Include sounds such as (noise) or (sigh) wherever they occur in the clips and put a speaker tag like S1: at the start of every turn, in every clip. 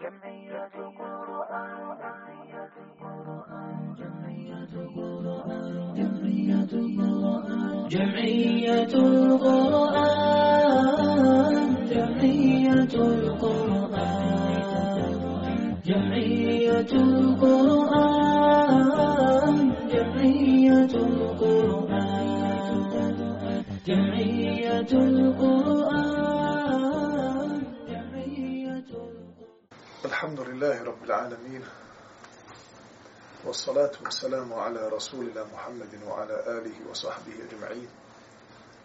S1: جمعية قرآن جمعية قرآن جمعية قرآن جمعية قرآن جمعية القرآن جمعية القرآن جمعية القرآن جمعية القرآن جمعية القرآن
S2: الحمد لله رب العالمين والصلاة والسلام على رسول الله محمد وعلى آله وصحبه أجمعين.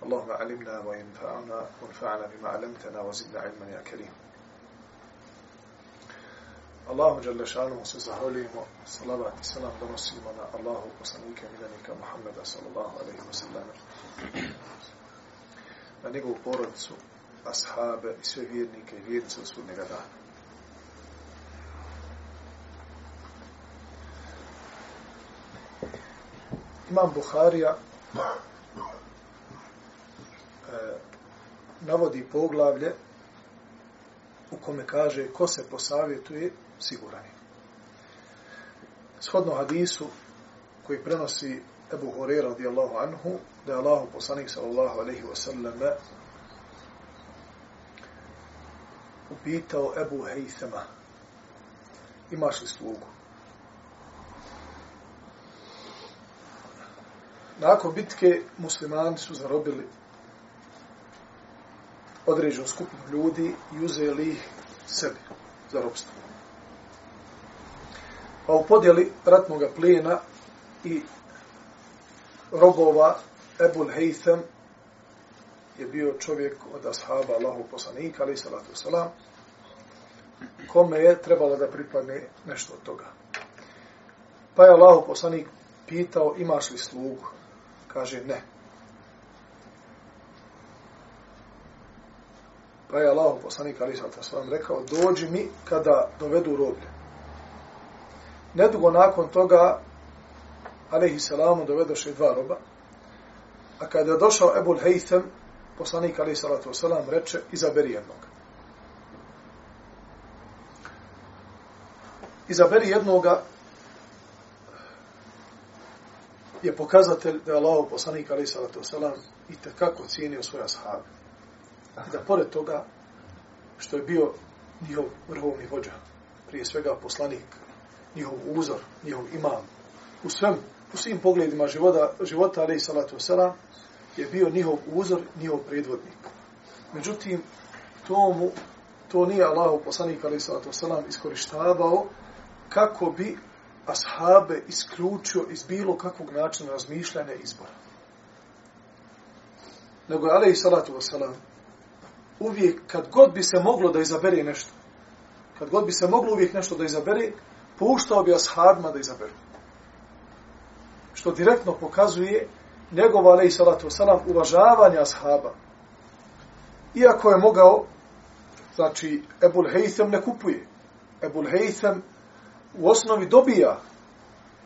S2: اللهم علمنا ما ينفعنا وانفعنا بما علمتنا وزدنا علما يا كريم. اللهم جل شأنه سزهوله صلاة السلام لرسولنا الله وصنيك من ذلك محمد صلى الله عليه وسلم. لنقو بورد أصحاب سوى فيرنك فيرنس رسولنا Imam Buharija e, navodi poglavlje u kome kaže ko se posavjetuje siguran je. Shodno hadisu koji prenosi Ebu Horeira radijallahu anhu da je Allahu poslanik sallallahu alaihi wasallam upitao Ebu Hejthema imaš li slugu? Nakon bitke muslimani su zarobili određenu skupinu ljudi i uzeli ih sebi za robstvo. Pa u podjeli ratnog plijena i robova Ebul Haytham je bio čovjek od ashaba Allahu poslanika, ali salatu wasalam, kome je trebalo da pripadne nešto od toga. Pa je Allahu poslanik pitao imaš li slugu? Kaže ne. Pa je Allah poslanik Ali Salta Svam rekao, dođi mi kada dovedu roblje. Nedugo nakon toga, Alehi Salamu dovedoše dva roba, a kada je došao Ebul Hejthem, poslanik Ali Salatu Salam reče, izaberi jednog. Izaberi jednoga je pokazatelj da je Allah poslanik Ali Salatu Wasalam i tekako cijenio svoje ashabe i da pored toga što je bio njihov vrhovni vođa, prije svega poslanik, njihov uzor, njihov imam, u svem, u svim pogledima života, života alaih salatu wasalam, je bio njihov uzor, njihov predvodnik. Međutim, tomu, to nije Allah poslanik alaih salatu wasalam iskorištavao kako bi ashabe isključio iz bilo kakvog načina razmišljanja izbora. Nego je alaih salatu wasalam uvijek, kad god bi se moglo da izabere nešto, kad god bi se moglo uvijek nešto da izabere, puštao bi ashabima da izaberu. Što direktno pokazuje njegova, alaih salatu wasalam, uvažavanje ashaba. Iako je mogao, znači, Ebul Haytham ne kupuje. Ebul Haytham u osnovi dobija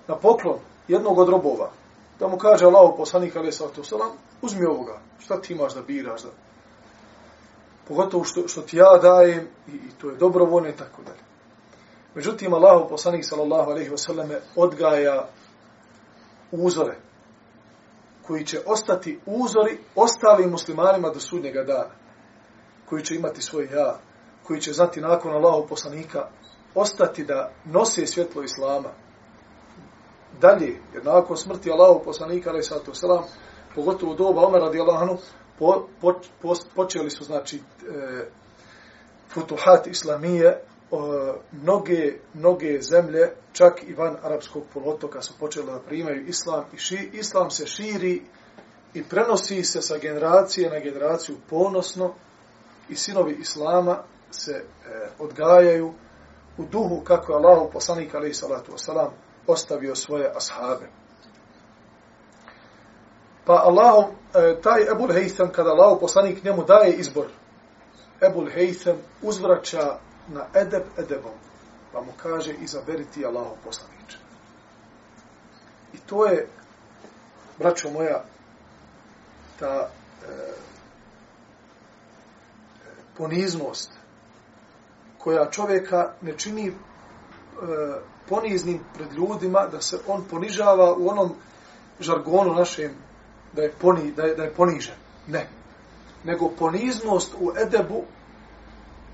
S2: na poklon jednog od robova. Da mu kaže Allah poslanik, alaih sallatu salam, uzmi ovoga, šta ti imaš da biraš, da pogotovo što, što ti ja dajem i, i to je dobrovoljno i tako dalje. Međutim, Allah poslanik sallallahu alaihi wasallam odgaja uzore koji će ostati uzori ostalim muslimanima do sudnjega dana, koji će imati svoj ja, koji će znati nakon Allahu poslanika ostati da nose svjetlo Islama. Dalje, jer nakon smrti Allahu poslanika, ali sato wasallam, pogotovo u doba Omer radijallahu anhu, po, po, po, počeli su, znači, e, futuhat islamije, e, mnoge, mnoge zemlje, čak i van arapskog polotoka su počele da primaju islam i ši, islam se širi i prenosi se sa generacije na generaciju ponosno i sinovi islama se e, odgajaju u duhu kako je Allahu poslanik alaihi salatu wasalam ostavio svoje ashabe. Pa Allahom, e, taj Ebul Haytham, kada Allahu poslanik njemu daje izbor, Ebul Haytham uzvraća na edeb edebom, pa mu kaže izaberiti Allahu poslaniče. I to je, braćo moja, ta e, e poniznost koja čovjeka ne čini e, poniznim pred ljudima, da se on ponižava u onom žargonu našem, da je, poni, da je, da je ponižen. Ne. Nego poniznost u edebu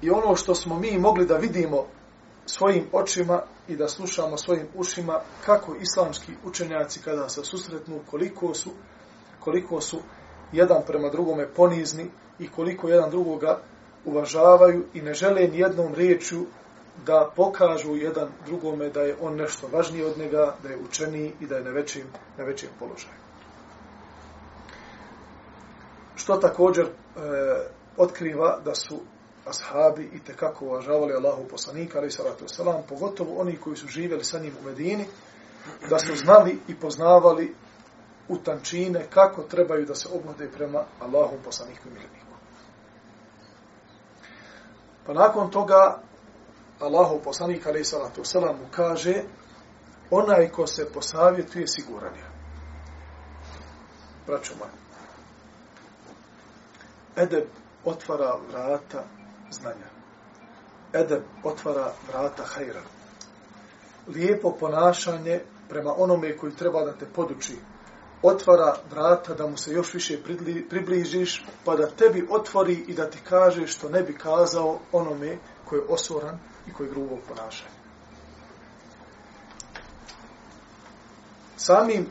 S2: i ono što smo mi mogli da vidimo svojim očima i da slušamo svojim ušima kako islamski učenjaci kada se susretnu, koliko su, koliko su jedan prema drugome ponizni i koliko jedan drugoga uvažavaju i ne žele ni jednom riječu da pokažu jedan drugome da je on nešto važniji od njega, da je učeniji i da je na većem, na većem položaju. Što također e, otkriva da su ashabi i tekako uvažavali Allahu poslanika, ali salatu wasalam, pogotovo oni koji su živjeli sa njim u Medini, da su znali i poznavali u tančine kako trebaju da se obhode prema Allahu poslaniku i. Pa nakon toga Allahu poslanik alaih salatu wasalam mu kaže onaj ko se posavjetuje siguran je. Braćo moj. Edeb otvara vrata znanja. Edeb otvara vrata hajra. Lijepo ponašanje prema onome koji treba da te poduči otvara vrata da mu se još više približiš, pa da tebi otvori i da ti kaže što ne bi kazao onome koji je osoran i koji je grubo ponašanje. Samim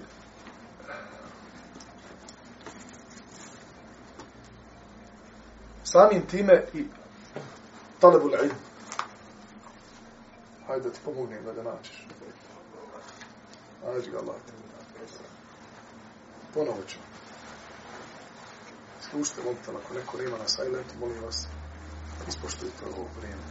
S2: samim time i talebul ilm. Hajde da ti pomognem da ga načiš. Ajde ga Allah. Ponovo ću. Slušajte mobitel, ako neko nema na silent, molim vas, ispoštujte ovo vrijeme.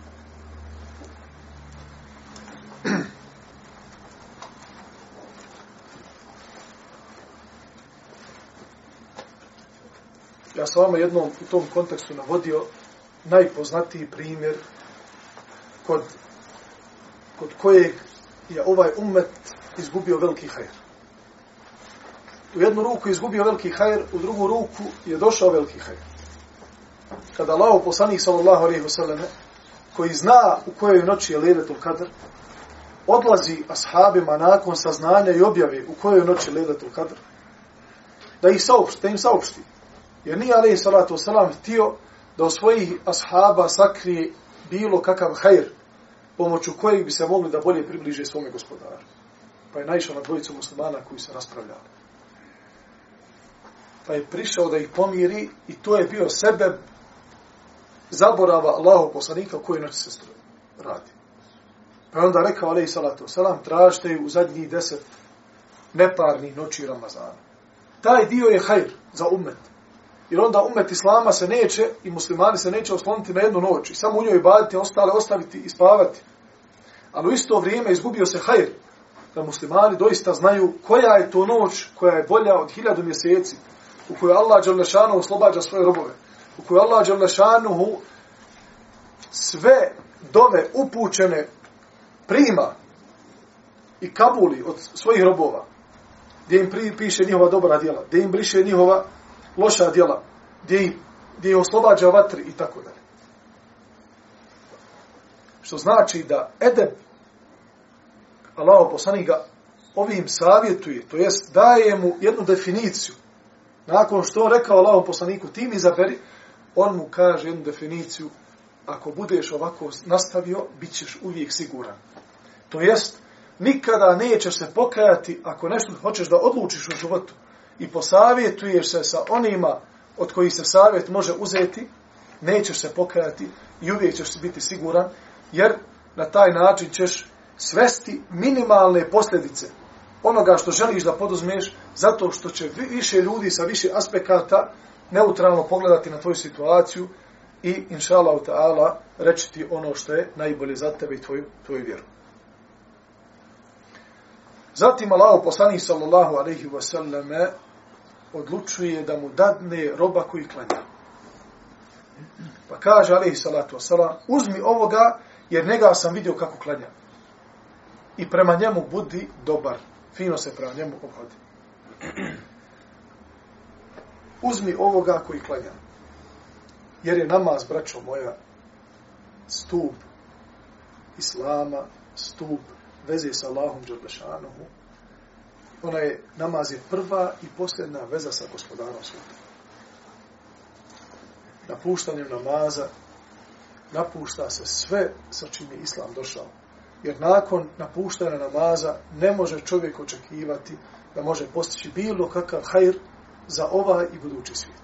S2: Ja sam vama jednom u tom kontekstu navodio najpoznatiji primjer kod, kod kojeg je ovaj umet izgubio veliki hajr u jednu ruku izgubio veliki hajr, u drugu ruku je došao veliki hajr. Kada Allah poslanik sallallahu alaihi wasallam koji zna u kojoj noći je Lejletul Kadr, odlazi ashabima nakon saznanja i objave u kojoj noći je Lejletul Kadr, da ih saopšti, da im saopšti. Jer nije alaihi salatu wasallam htio da od svojih ashaba sakrije bilo kakav hajr pomoću kojeg bi se mogli da bolje približe svome gospodaru. Pa je naišao na dvojicu muslimana koji se raspravljali pa je prišao da ih pomiri i to je bio sebe zaborava Allahov poslanika koji noći se radi. Pa je onda rekao, alaih salatu salam, tražite u zadnjih deset neparnih noći Ramazana. Taj dio je hajr za umet. Jer onda umet Islama se neće i muslimani se neće osloniti na jednu noć i samo u njoj baditi, ostale ostaviti i spavati. Ali u isto vrijeme izgubio se hajr da muslimani doista znaju koja je to noć koja je bolja od hiljadu mjeseci u kojoj Allah Đalešanu oslobađa svoje robove, u kojoj Allah Đalešanu sve dove upućene prima i kabuli od svojih robova, gdje im piše njihova dobra djela, gdje im briše njihova loša djela, gdje, im, gdje im oslobađa vatri i tako dalje. Što znači da Edeb, Allah poslanik ga ovim savjetuje, to jest daje mu jednu definiciju Nakon što on rekao Allahom poslaniku, ti mi zaberi, on mu kaže jednu definiciju, ako budeš ovako nastavio, bit ćeš uvijek siguran. To jest, nikada nećeš se pokajati ako nešto hoćeš da odlučiš u životu i posavjetuješ se sa onima od kojih se savjet može uzeti, nećeš se pokajati i uvijek ćeš biti siguran, jer na taj način ćeš svesti minimalne posljedice onoga što želiš da poduzmeš, zato što će više ljudi sa više aspekata neutralno pogledati na tvoju situaciju i, inša Allah, ta'ala, reći ti ono što je najbolje za tebe i tvoju, tvoju vjeru. Zatim Allah, poslanih sallallahu alaihi wasallame odlučuje da mu dadne roba koji klanja. Pa kaže, alaihi salatu wasalam, uzmi ovoga, jer njega sam vidio kako klanja. I prema njemu budi dobar fino se prema njemu obhodi. (clears throat) Uzmi ovoga koji klanja. Jer je namaz, braćo moja, stup Islama, stup, veze sa Allahom Đerlešanuhu, ona je, namaz je prva i posljedna veza sa gospodarom svijeta. Napuštanjem namaza napušta se sve sa čim je Islam došao. Jer nakon napuštanja namaza ne može čovjek očekivati da može postići bilo kakav hajr za ovaj i budući svijet.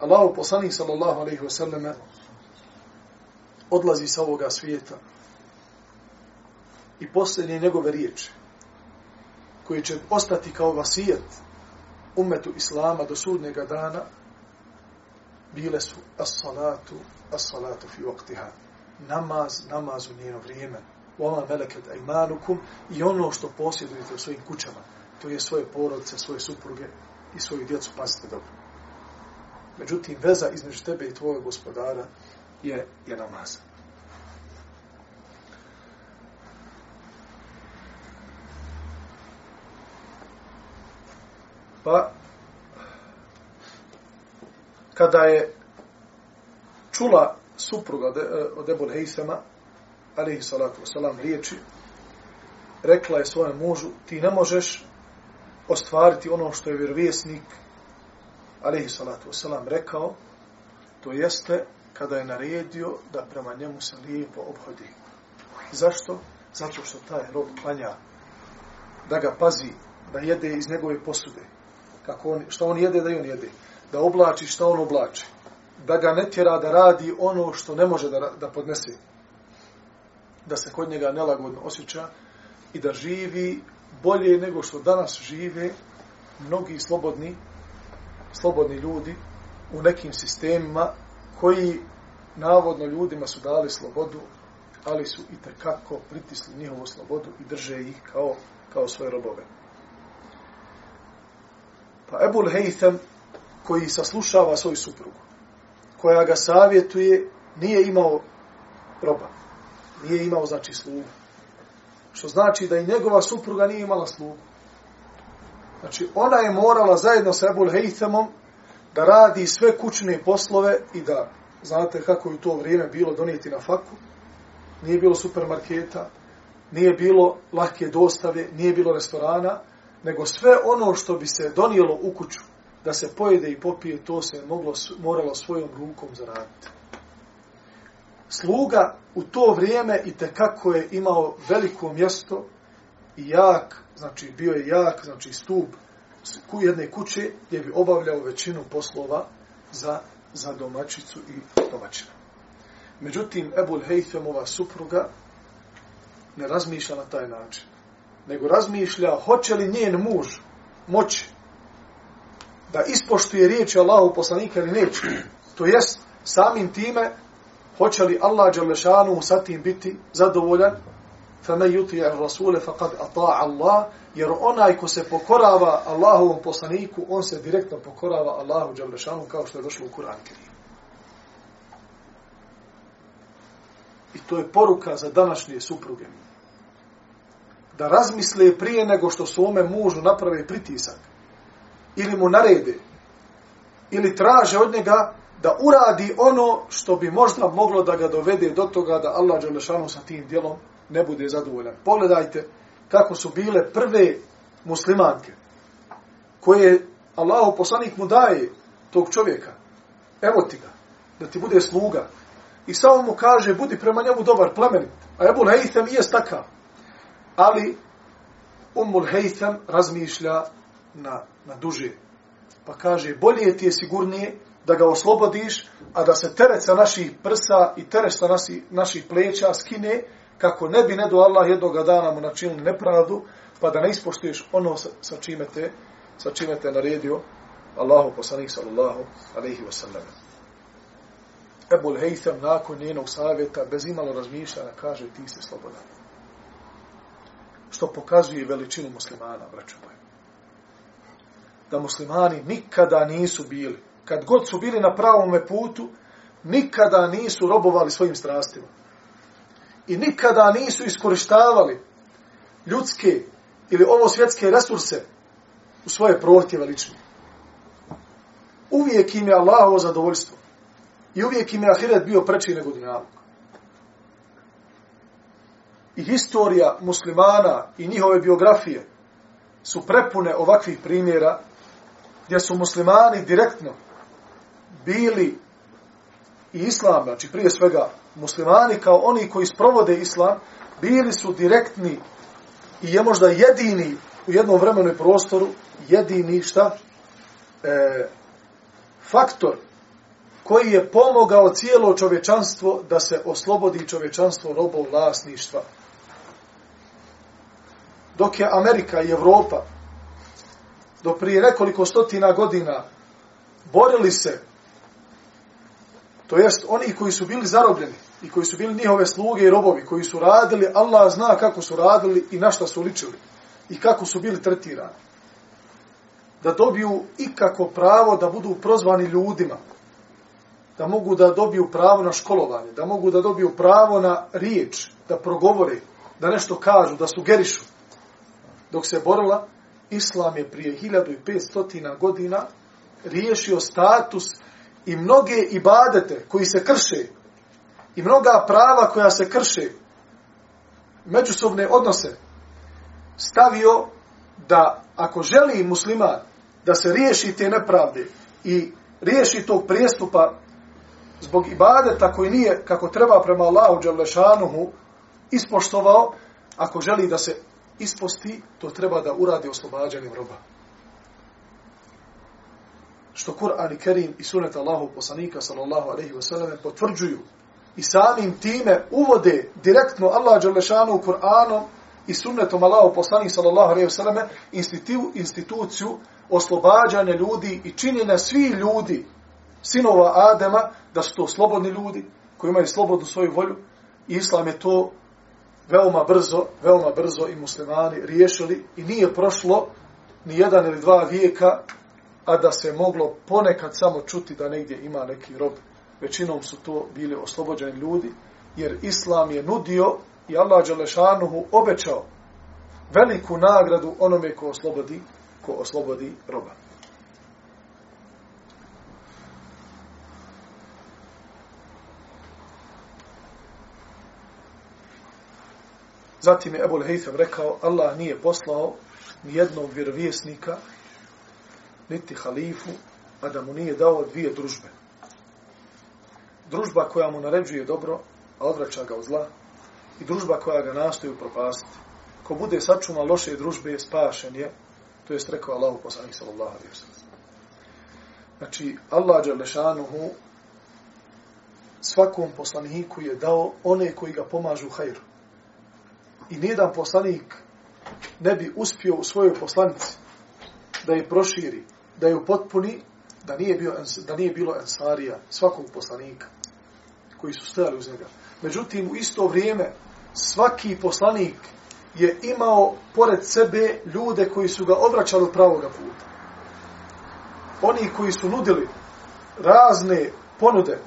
S2: Allahu poslanik sallallahu alejhi ve selleme odlazi sa ovoga svijeta i posljednje njegove riječi koje će ostati kao vasijet umetu Islama do sudnjega dana bile su as-salatu as-salatu fi waqtiha. Namaz namaz u njeno vrijeme. Wama meleket aymanukum i ono što posjedujete u svojim kućama to je svoje porodice svoje supruge i svoju djecu pazite dobro. Međutim, veza između tebe i tvojeg gospodara je, je namaz. Pa, kada je čula supruga eh, od Ebul Hejsema, alihi salatu wasalam, riječi, rekla je svojem mužu, ti ne možeš ostvariti ono što je vjerovjesnik alaihi salatu wasalam, rekao, to jeste kada je naredio da prema njemu se lijepo obhodi. Zašto? Zato što taj rob klanja da ga pazi, da jede iz njegove posude. Kako on, što on jede, da i on jede. Da oblači što on oblači. Da ga ne tjera da radi ono što ne može da, da podnese. Da se kod njega nelagodno osjeća i da živi bolje nego što danas žive mnogi slobodni slobodni ljudi u nekim sistemima koji navodno ljudima su dali slobodu, ali su i tekako pritisli njihovu slobodu i drže ih kao, kao svoje robove. Pa Ebul Heitham, koji saslušava svoju suprugu, koja ga savjetuje, nije imao roba. Nije imao, znači, slugu. Što znači da i njegova supruga nije imala slugu. Znači, ona je morala zajedno sa Ebul Heithamom da radi sve kućne poslove i da, znate kako je u to vrijeme bilo donijeti na faku, nije bilo supermarketa, nije bilo lahke dostave, nije bilo restorana, nego sve ono što bi se donijelo u kuću da se pojede i popije, to se moglo, moralo svojom rukom zaraditi. Sluga u to vrijeme i te kako je imao veliko mjesto i jak, znači bio je jak, znači stup jedne kuće gdje bi obavljao većinu poslova za, za domaćicu i domaćina. Međutim, Ebul Hejthemova supruga ne razmišlja na taj način. Nego razmišlja hoće li njen muž moći da ispoštuje riječi Allahu poslanika ili neće. To jest, samim time, hoće li Allah Đalešanu sa tim biti zadovoljan فَمَنْ يُطِيَ الرَّسُولَ فَقَدْ أَطَاعَ اللَّهِ Jer onaj ko se pokorava Allahovom poslaniku, on se direktno pokorava Allahu Đalešanu kao što je došlo u Kur'an I to je poruka za današnje supruge. Da razmisle prije nego što su ome mužu naprave pritisak. Ili mu narede. Ili traže od njega da uradi ono što bi možda moglo da ga dovede do toga da Allah Đelešanu sa tim djelom ne bude zadovoljan. Pogledajte kako su bile prve muslimanke koje Allahu poslanik mu daje tog čovjeka. Evo ti ga, da ti bude sluga. I samo mu kaže, budi prema njemu dobar, plemenit. A Ebu i jest takav. Ali Ummul Heitham razmišlja na, na duže. Pa kaže, bolje ti je sigurnije da ga oslobodiš, a da se teret sa naših prsa i teret sa nasi, naših pleća skine, kako ne bi ne do Allah jednog dana mu načinili nepravdu, pa da ne ispoštuješ ono sa, sa čime te, sa čime te naredio Allahu poslanik sallallahu alaihi wasallam. Ebul Heitham nakon njenog savjeta, bez imalo razmišljanja, kaže ti si slobodan. Što pokazuje veličinu muslimana, braćo moje. Da muslimani nikada nisu bili, kad god su bili na pravom putu, nikada nisu robovali svojim strastima i nikada nisu iskorištavali ljudske ili ovo svjetske resurse u svoje prohtjeve lične. Uvijek im je Allahovo zadovoljstvo. I uvijek im je ahiret bio preči nego dunjaluk. I historija muslimana i njihove biografije su prepune ovakvih primjera gdje su muslimani direktno bili i islam, znači prije svega muslimani kao oni koji sprovode islam, bili su direktni i je možda jedini u jednom vremenu i prostoru, jedini šta? E, faktor koji je pomogao cijelo čovečanstvo da se oslobodi čovečanstvo robov vlasništva. Dok je Amerika i Evropa do prije nekoliko stotina godina borili se, to jest oni koji su bili zarobljeni i koji su bili njihove sluge i robovi, koji su radili, Allah zna kako su radili i na šta su ličili i kako su bili tretirani. Da dobiju ikako pravo da budu prozvani ljudima, da mogu da dobiju pravo na školovanje, da mogu da dobiju pravo na riječ, da progovore, da nešto kažu, da sugerišu. Dok se borila, Islam je prije 1500 godina riješio status i mnoge ibadete koji se krše i mnoga prava koja se krše međusobne odnose stavio da ako želi musliman da se riješi te nepravde i riješi tog prijestupa zbog ibadeta koji nije kako treba prema Allahu Đalešanuhu ispoštovao, ako želi da se isposti, to treba da uradi oslobađanjem roba. Što Kur'an i Kerim i sunet Allahu poslanika sallallahu alaihi wa sallam potvrđuju i samim time uvode direktno Allah Đalešanu u Kur'anom i sunnetom Allahu poslanika sallallahu alaihi wa sallam institu, instituciju oslobađanja ljudi i činjenja svi ljudi sinova Adema da su to slobodni ljudi koji imaju slobodnu svoju volju i Islam je to veoma brzo, veoma brzo i muslimani riješili i nije prošlo ni jedan ili dva vijeka, a da se moglo ponekad samo čuti da negdje ima neki rob. Većinom su to bili oslobođeni ljudi, jer Islam je nudio i Allah Đelešanuhu obećao veliku nagradu onome ko oslobodi, ko oslobodi roba. Zatim je Ebul Hejtham rekao, Allah nije poslao ni jednog vjerovjesnika, niti halifu, a da mu nije dao dvije družbe. Družba koja mu naređuje dobro, a odvraća ga od zla, i družba koja ga nastoji upropastiti. Ko bude sačuma loše družbe, spašen je, to jest rekao Allahu poslanik sallallahu alaihi wa. Znači, Allah Đalešanuhu svakom poslaniku je dao one koji ga pomažu hajru i nijedan poslanik ne bi uspio u svojoj poslanici da je proširi, da je upotpuni, da nije, bio, da nije bilo ensarija svakog poslanika koji su stajali uz njega. Međutim, u isto vrijeme svaki poslanik je imao pored sebe ljude koji su ga odvraćali od pravoga puta. Oni koji su nudili razne ponude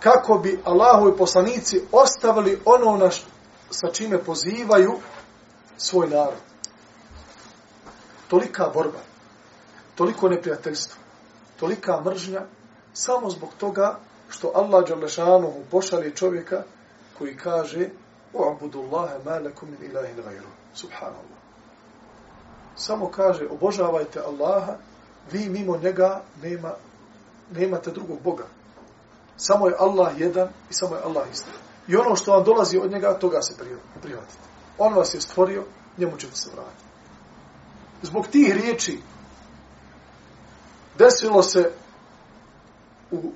S2: kako bi Allahovi poslanici ostavili ono na sa čime pozivaju svoj narod. Tolika borba, toliko neprijateljstvo, tolika mržnja, samo zbog toga što Allah Đalešanu pošalje čovjeka koji kaže U'budu Allahe ma lakum min ilahin gajru. Subhanallah. Samo kaže, obožavajte Allaha, vi mimo njega nema, nemate drugog Boga. Samo je Allah jedan i samo je Allah istina. I ono što vam dolazi od njega, toga se prihvatite. On vas je stvorio, njemu ćete se vratiti. Zbog tih riječi desilo se u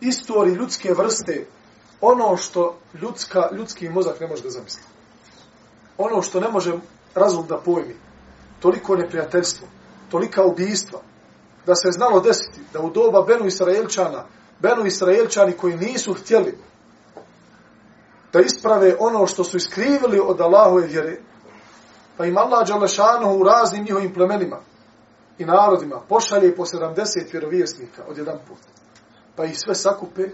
S2: istoriji ljudske vrste ono što ljudska, ljudski mozak ne može da zamisli. Ono što ne može razum da pojmi. Toliko neprijateljstvo, tolika ubijstva, da se znalo desiti da u doba Benu Israelčana, Benu Israelčani koji nisu htjeli da isprave ono što su iskrivili od Allahove vjere, pa im Allah Đalešanu u raznim njihovim plemenima i narodima pošalje po 70 vjerovjesnika od jedan put, pa ih sve sakupe,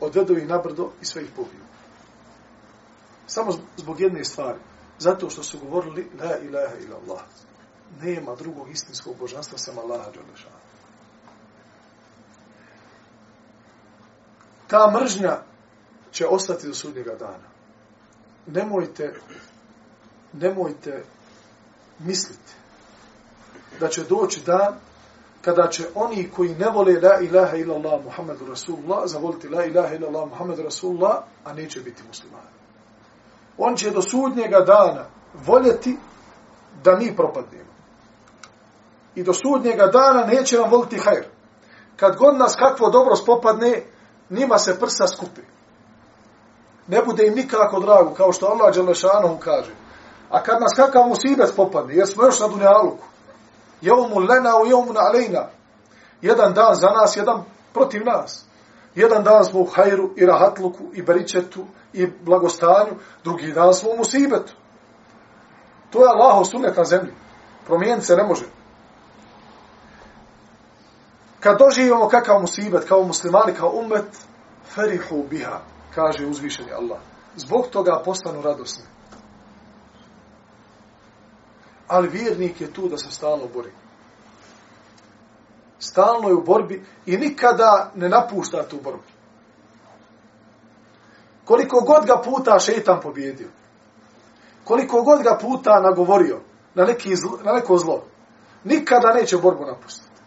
S2: odvedu ih na brdo i sve ih pobiju. Samo zbog jedne stvari, zato što su govorili la ilaha ila Allah. Nema drugog istinskog božanstva sam Allaha Đalešanu. ta mržnja će ostati do sudnjega dana. Nemojte, nemojte misliti da će doći dan kada će oni koji ne vole la ilaha illallah Muhammedu Rasulullah zavoliti la ilaha illallah Muhammedu Rasulullah, a neće biti muslimani. On će do sudnjega dana voljeti da mi propadnemo. I do sudnjega dana neće nam voliti hajr. Kad god nas kakvo dobro spopadne, njima se prsa skupi. Ne bude im nikako drago, kao što Allah Đelešanohu kaže. A kad nas kakav musibet popadne, jer smo još na dunjaluku, Jevmu lena u jevmu na alejna. Jedan dan za nas, jedan protiv nas. Jedan dan smo u hajru i rahatluku i beričetu i blagostanju, drugi dan smo u musibetu. To je Allah sunet na zemlji. Promijeniti se ne može. Kad doživimo kakav musibet, kao muslimani, kao umet, ferihu biha, kaže uzvišeni Allah. Zbog toga postanu radosni ali vjernik je tu da se stalno bori. Stalno je u borbi i nikada ne napušta tu borbu. Koliko god ga puta šeitan pobjedio, koliko god ga puta nagovorio na, neki zlo, na neko zlo, nikada neće borbu napustiti.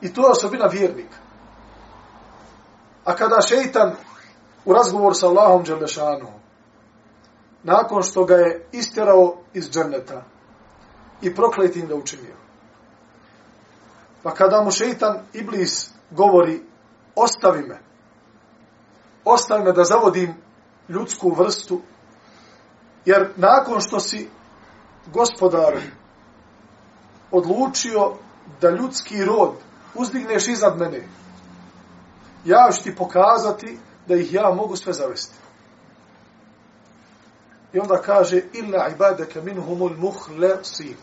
S2: I to je osobina vjernika. A kada šeitan u razgovor sa Allahom Đelešanom, nakon što ga je istjerao iz dženeta i prokletim da učinio. Pa kada mu šeitan Iblis govori, ostavi me, ostavi me da zavodim ljudsku vrstu, jer nakon što si gospodar odlučio da ljudski rod uzdigneš iznad mene, ja ću ti pokazati da ih ja mogu sve zavesti. I onda kaže, illa ibadaka minhumul muhlesin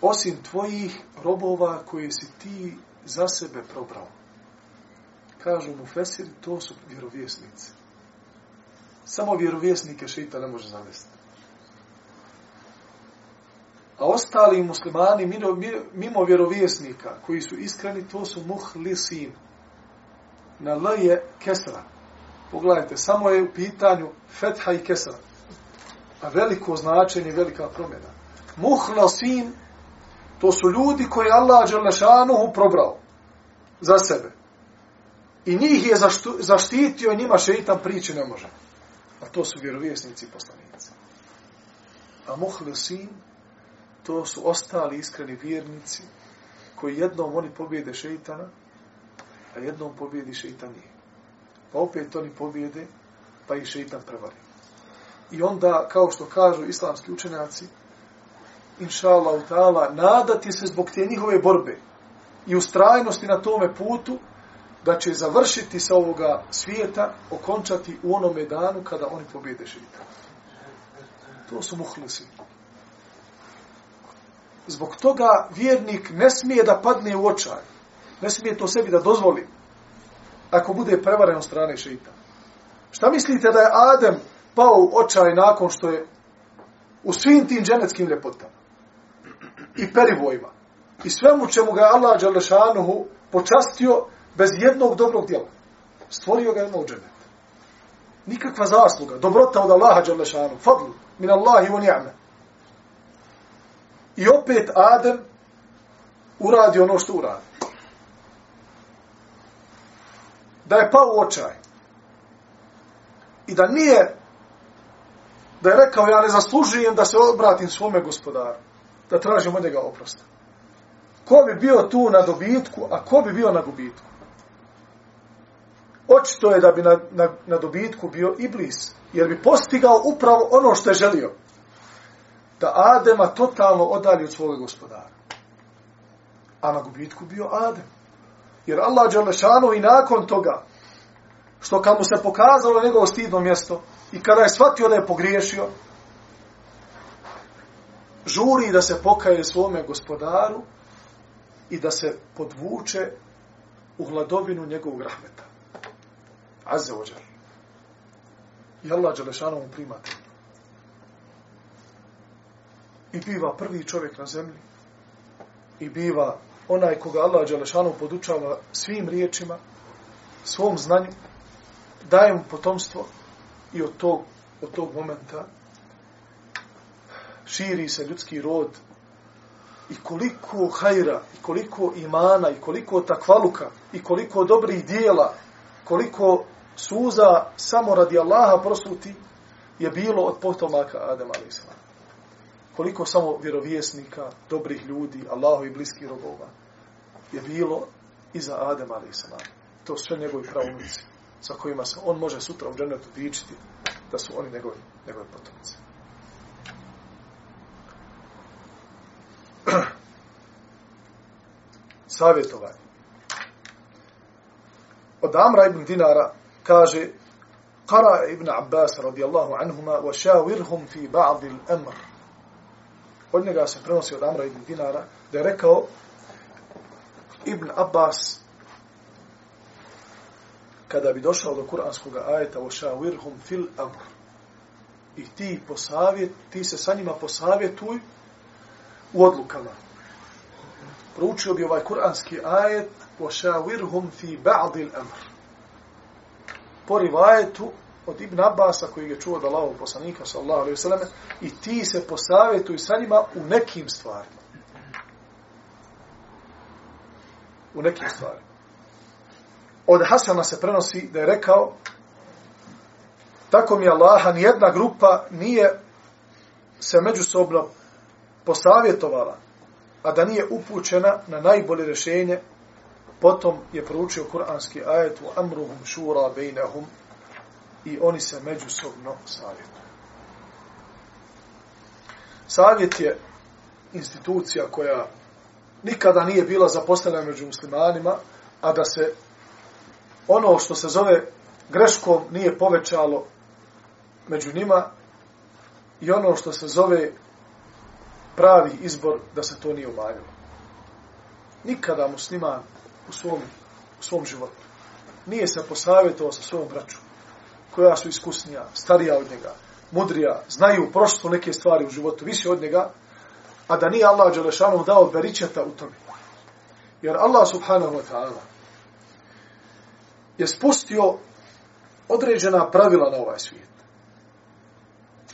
S2: osim tvojih robova koje si ti za sebe probrao. Kažu mu Fesiri, to su vjerovjesnici. Samo vjerovjesnike šita ne može zavesti. A ostali muslimani, mimo, mimo vjerovjesnika, koji su iskreni, to su muhlisin. Na L je kesra. Pogledajte, samo je u pitanju fetha i kesra. A veliko značenje, velika promjena. Muhlasin To su ljudi koji Allah Đelešanuhu probrao za sebe. I njih je zaštitio, njima šeitan priče ne može. A to su vjerovjesnici i poslanici. A muhlasin, to su ostali iskreni vjernici koji jednom oni pobjede šeitana, a jednom pobjedi šeitan nije. Pa opet oni pobjede, pa i šeitan prevari. I onda, kao što kažu islamski učenjaci, inša Allah, ta'ala, nadati se zbog te njihove borbe i ustrajnosti na tome putu, da će završiti sa ovoga svijeta, okončati u onome danu kada oni pobjede šeitan. To su muhlisi. Zbog toga vjernik ne smije da padne u očaj. Ne smije to sebi da dozvoli. Ako bude prevaren od strane šeita. Šta mislite da je Adem pao u očaj nakon što je u svim tim dženeckim ljepotama? i perivojima. I svemu čemu ga Allah Đalešanuhu počastio bez jednog dobrog djela. Stvorio ga jednog dženeta. Nikakva zasluga. Dobrota od Allaha Đalešanu, Fadlu. Min Allahi on ja'me. I opet Adem uradi ono što uradi. Da je pao u očaj. I da nije da je rekao ja ne zaslužujem da se obratim svome gospodaru da tražim od njega oprosta. Ko bi bio tu na dobitku, a ko bi bio na gubitku? Očito je da bi na, na, na dobitku bio Iblis, jer bi postigao upravo ono što je želio. Da Adema totalno odalji od svog gospodara. A na gubitku bio Adem. Jer Allah Đalešanu i nakon toga, što kad mu se pokazalo njegovo stidno mjesto, i kada je shvatio da je pogriješio, žuri da se pokaje svome gospodaru i da se podvuče u hladovinu njegovog rahmeta. Azze ođer. I Allah Đelešanu mu prima I biva prvi čovjek na zemlji. I biva onaj koga Allah Đelešanov podučava svim riječima, svom znanju, daje mu potomstvo i od tog, od tog momenta širi se ljudski rod i koliko hajra, i koliko imana, i koliko takvaluka, i koliko dobrih dijela, koliko suza samo radi Allaha prosuti, je bilo od potomaka Adama a.s. Koliko samo vjerovjesnika, dobrih ljudi, Allahu i bliskih robova, je bilo iza Adama a.s. To sve njegovi pravnici, sa kojima se on može sutra u džennetu dičiti, da su oni njegovi, njegovi potomci. (clears throat) savjetovanje. Od Amra ibn Dinara kaže Qara ibn Abbas radijallahu anhuma wa šavirhum fi ba'di l'amr. Od njega se prenosi od Amra ibn Dinara da je rekao Ibn Abbas kada bi došao do kuranskog ajeta wa šavirhum fil amr. I ti posavjet, ti se sa njima posavjetuj u odlukama proučio bi ovaj kuranski ajet وَشَاوِرْهُمْ فِي بَعْضِ الْأَمْرِ Po rivajetu od Ibn Abasa koji je čuo od Allahog poslanika sallallahu alaihi selleme i ti se posavjetuj sa njima u nekim stvarima. U nekim stvarima. Od Hasana se prenosi da je rekao tako mi Allaha nijedna grupa nije se međusobno posavjetovala a da nije upućena na najbolje rješenje, potom je proučio kuranski ajet u amruhum šura bejnehum i oni se međusobno savjetuju. Savjet je institucija koja nikada nije bila zapostavljena među muslimanima, a da se ono što se zove greškom nije povećalo među njima i ono što se zove pravi izbor da se to nije umanjilo. Nikada musliman u svom, u svom životu nije se posavjetovao sa svojom braćom, koja su iskusnija, starija od njega, mudrija, znaju prošlo neke stvari u životu, više od njega, a da nije Allah Đelešanu dao beričeta u tome. Jer Allah subhanahu wa ta'ala je spustio određena pravila na ovaj svijet.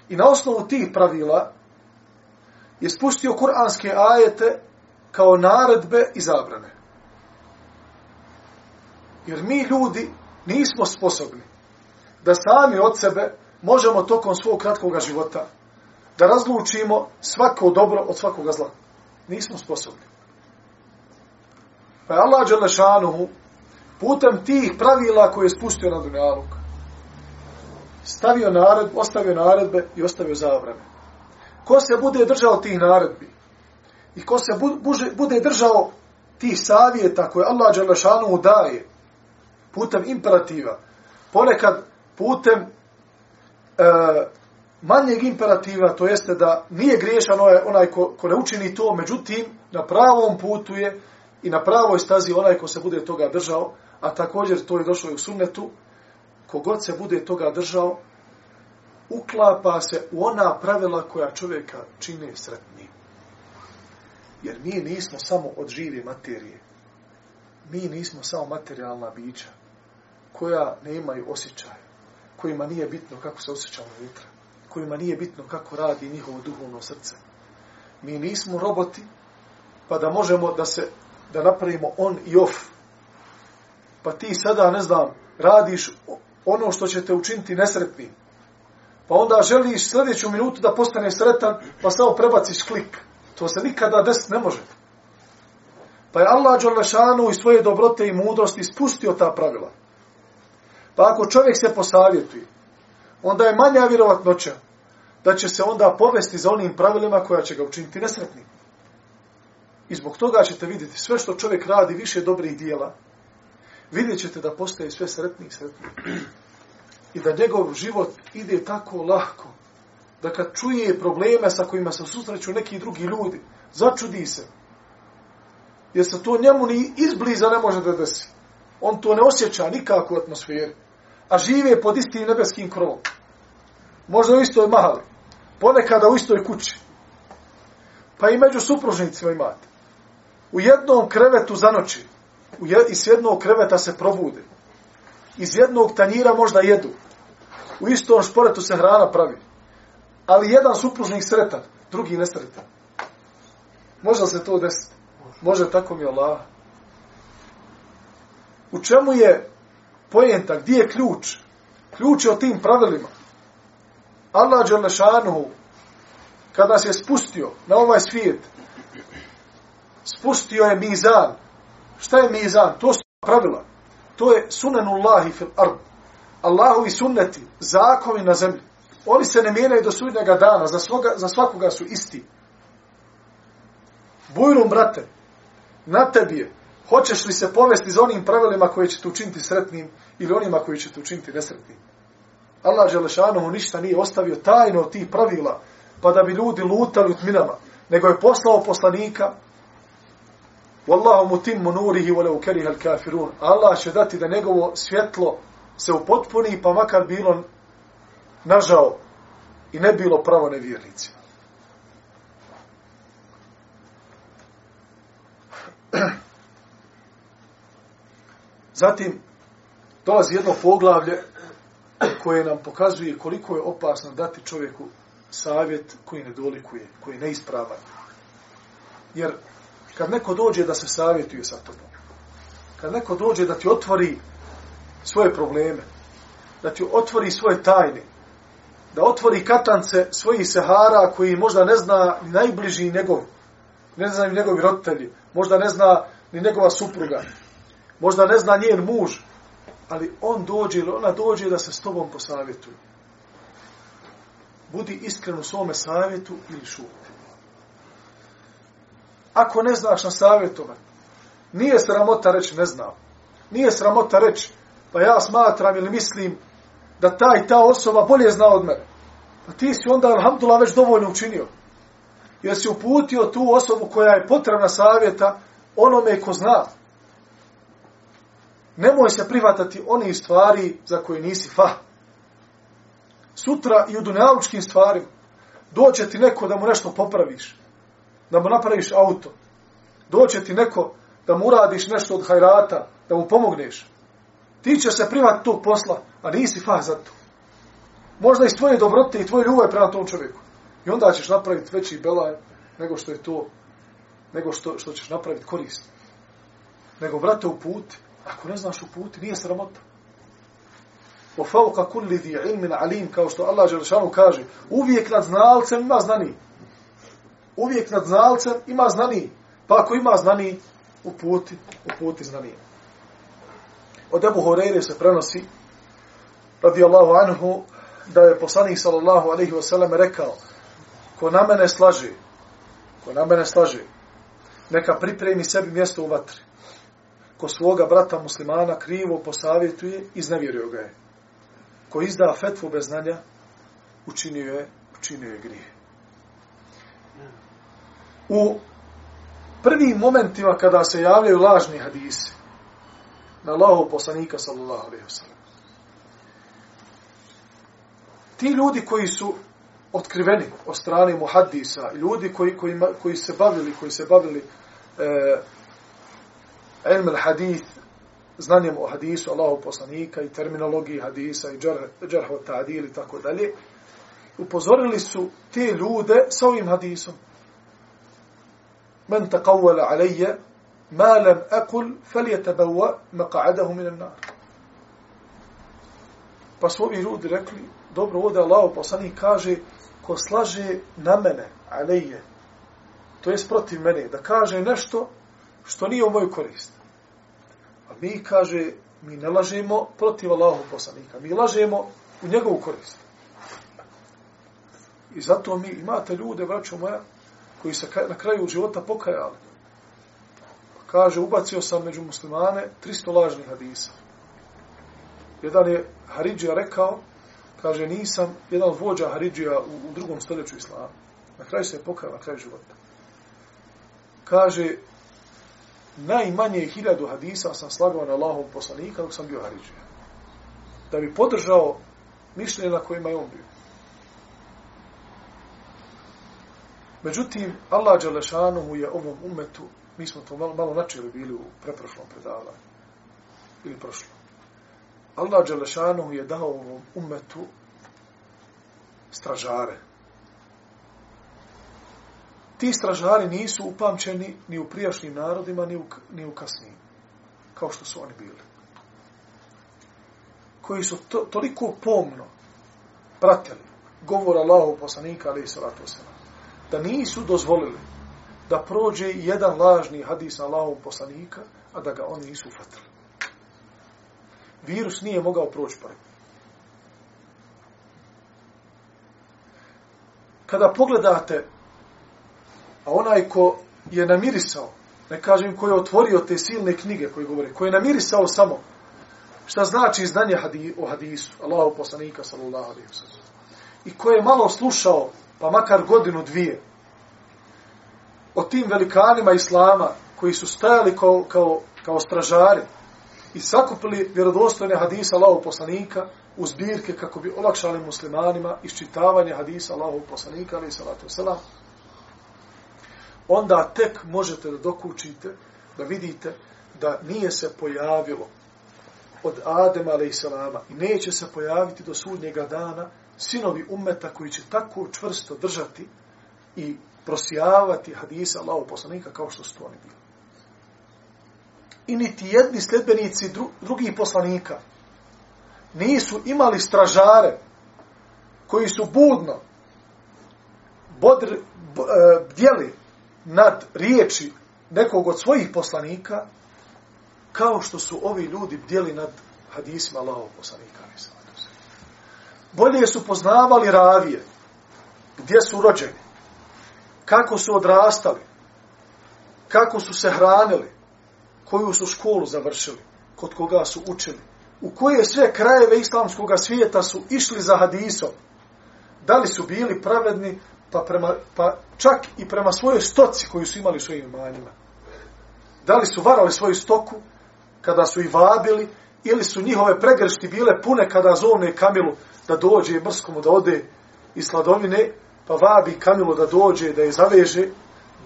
S2: I na osnovu tih pravila je spustio kuranske ajete kao naredbe i zabrane. Jer mi ljudi nismo sposobni da sami od sebe možemo tokom svog kratkog života da razlučimo svako dobro od svakoga zla. Nismo sposobni. Pa je Allah Đelešanuhu putem tih pravila koje je spustio na dunjaluk stavio naredbe, ostavio naredbe i ostavio zabrane ko se bude držao tih naredbi i ko se bude držao tih savjeta koje Allah Đalešanu daje putem imperativa, ponekad putem e, manjeg imperativa, to jeste da nije griješan onaj, onaj ko, ko ne učini to, međutim, na pravom putu je i na pravoj stazi onaj ko se bude toga držao, a također to je došlo i u sunnetu, kogod se bude toga držao, uklapa se u ona pravila koja čovjeka čine sretnim. Jer mi nismo samo od žive materije. Mi nismo samo materijalna bića koja ne imaju osjećaja, kojima nije bitno kako se osjećamo unutra, kojima nije bitno kako radi njihovo duhovno srce. Mi nismo roboti, pa da možemo da se da napravimo on i off. Pa ti sada, ne znam, radiš ono što će te učiniti nesretnim pa onda želiš sljedeću minutu da postane sretan, pa samo prebaciš klik. To se nikada desiti ne može. Pa je Allah Đorlešanu i svoje dobrote i mudrosti spustio ta pravila. Pa ako čovjek se posavjetuje, onda je manja vjerovatnoća da će se onda povesti za onim pravilima koja će ga učiniti nesretnim. I zbog toga ćete vidjeti sve što čovjek radi više dobrih dijela, vidjet ćete da postaje sve sretniji i sretniji i da njegov život ide tako lahko, da kad čuje probleme sa kojima se susreću neki drugi ljudi, začudi se. Jer se to njemu ni izbliza ne može da desi. On to ne osjeća nikako u atmosferi. A žive pod istim nebeskim krovom. Možda u istoj mahali, Ponekada u istoj kući. Pa i među supružnicima imate. U jednom krevetu za noći. U jed, I s jednog kreveta se probude iz jednog tanjira možda jedu. U istom šporetu se hrana pravi. Ali jedan supružnik sretan, drugi nesretan. Može se to desiti? Može tako mi Allah. U čemu je pojenta? Gdje je ključ? Ključ je o tim pravilima. Allah Đalešanuhu, kada nas je spustio na ovaj svijet, spustio je mizan. Šta je mizan? To su pravila. To je sunanullahi fil ard. Allahovi sunneti, zakoni na zemlji. Oni se ne mijenaju do sudnjega dana, za, svoga, za svakoga su isti. Bujrum, brate, na tebi je. Hoćeš li se povesti za onim pravilima koje će te učiniti sretnim ili onima koji će te učiniti nesretnim? Allah Želešanohu ništa nije ostavio tajno od tih pravila, pa da bi ljudi lutali u tminama, nego je poslao poslanika Wallahu mutimmu nurihi wa law kariha al-kafirun. Allah će dati da njegovo svjetlo se upotpuni pa makar bilo nažao i ne bilo pravo nevjernicima. (clears throat) Zatim dolazi jedno poglavlje koje nam pokazuje koliko je opasno dati čovjeku savjet koji ne dolikuje, koji je neispravan. Jer kad neko dođe da se savjetuje sa tobom, kad neko dođe da ti otvori svoje probleme, da ti otvori svoje tajne, da otvori katance svojih sehara koji možda ne zna ni najbliži njegov, ne zna ni njegovi roditelji, možda ne zna ni njegova supruga, možda ne zna njen muž, ali on dođe ili ona dođe da se s tobom posavjetuje. Budi iskren u svome savjetu ili šuti. Ako ne znaš na savjetovat, nije sramota reći ne znam. Nije sramota reći, pa ja smatram ili mislim da ta i ta osoba bolje zna od mene. Pa ti si onda, alhamdulillah, već dovoljno učinio. Jer si uputio tu osobu koja je potrebna savjeta onome ko zna. Nemoj se privatati onih stvari za koje nisi fa. Sutra i u dunjalučkim stvarima doće ti neko da mu nešto popraviš da mu napraviš auto. Doće ti neko da mu uradiš nešto od hajrata, da mu pomogneš. Ti ćeš se privat tog posla, a nisi fa za to. Možda iz tvoje dobrote i tvoje ljubav prema tom čovjeku. I onda ćeš napraviti veći belaj nego što je to, nego što, što ćeš napraviti korist. Nego, brate, u put, ako ne znaš u put, nije sramota. O fauka kulli di ilmin alim, kao što Allah Đelšanu kaže, uvijek nad znalcem ima znani uvijek nad znalcem ima znani. Pa ako ima znani, uputi, uputi znani. Od Ebu Horeire se prenosi, radi Allahu anhu, da je poslanik sallallahu alaihi wasallam rekao, ko na mene slaže, ko na mene slaže, neka pripremi sebi mjesto u vatri. Ko svoga brata muslimana krivo posavjetuje, iznevjerio ga je. Ko izda fetvu bez znanja, učinio je, učinio je grije u prvim momentima kada se javljaju lažni hadisi na Allahu poslanika sallallahu alejhi ve sellem. Ti ljudi koji su otkriveni od strane muhaddisa, ljudi koji, koji, koji se bavili, koji se bavili e, ilm al-hadith, znanjem o hadisu Allahu poslanika i terminologiji hadisa i džarhu ta'adil i tako dalje, upozorili su te ljude sa ovim hadisom. Men taqawwala alejje, ma lam akul, fel je tabawa maqa'adahu minan nar. Pa su ovi ljudi rekli, dobro, ovdje Allah poslanik kaže, ko slaže na mene, alejje, to je protiv mene, da kaže nešto, što nije u moju korist. A mi kaže, mi ne lažemo protiv Allahu poslanika, mi lažemo u njegovu korist. I zato mi imate ljude, braćo moja, koji se na kraju života pokajali. Kaže, ubacio sam među muslimane 300 lažnih hadisa. Jedan je Haridžija rekao, kaže, nisam jedan od vođa Haridžija u, u drugom stoljeću islama. Na kraju se je pokajao, na kraju života. Kaže, najmanje hiljadu hadisa sam slagao na Allahom poslanika dok sam bio Haridžija. Da bi podržao mišljenje na kojima je on bio. Međutim, Allah Đelešanu mu je ovom umetu, mi smo to malo, malo načeli bili u preprošlom predavanju, ili prošlom. Allah Đelešanu je dao ovom umetu stražare. Ti stražari nisu upamćeni ni u prijašnjim narodima, ni u, ni u kasnijim. Kao što su oni bili. Koji su to, toliko pomno pratili govor Allahu poslanika, ali i salatu wasalam, da nisu dozvolili da prođe jedan lažni hadis Allahu poslanika, a da ga oni nisu ufatili. Virus nije mogao proći pored. Kada pogledate, a onaj ko je namirisao, ne kažem ko je otvorio te silne knjige koje govore, ko je namirisao samo šta znači znanje hadi, o hadisu, Allahu poslanika, sallallahu alaihi wa i ko je malo slušao, pa makar godinu, dvije, o tim velikanima Islama, koji su stajali kao, kao, kao stražari, i sakupili vjerodostojne hadisa Allahov poslanika u zbirke kako bi olakšali muslimanima iščitavanje hadisa Allahov poslanika, ali salatu wasalam, onda tek možete da dokučite, da vidite da nije se pojavilo od Adema a.s. i neće se pojaviti do sudnjega dana sinovi ummeta koji će tako čvrsto držati i prosijavati hadisa Allahov poslanika kao što su to oni bili. I niti jedni sljedbenici dru, drugih poslanika nisu imali stražare koji su budno bodr, b, e, bdjeli nad riječi nekog od svojih poslanika kao što su ovi ljudi bdjeli nad hadisima Allahov poslanika. Bolje su poznavali ravije, gdje su rođeni, kako su odrastali, kako su se hranili, koju su školu završili, kod koga su učili, u koje sve krajeve islamskog svijeta su išli za hadisom, da li su bili pravedni, pa, prema, pa čak i prema svojoj stoci koju su imali svojim imanjima. Da li su varali svoju stoku kada su i vabili, ili su njihove pregršti bile pune kada zovne Kamilu da dođe brskomu da ode iz sladovine, pa vabi Kamilu da dođe da je zaveže,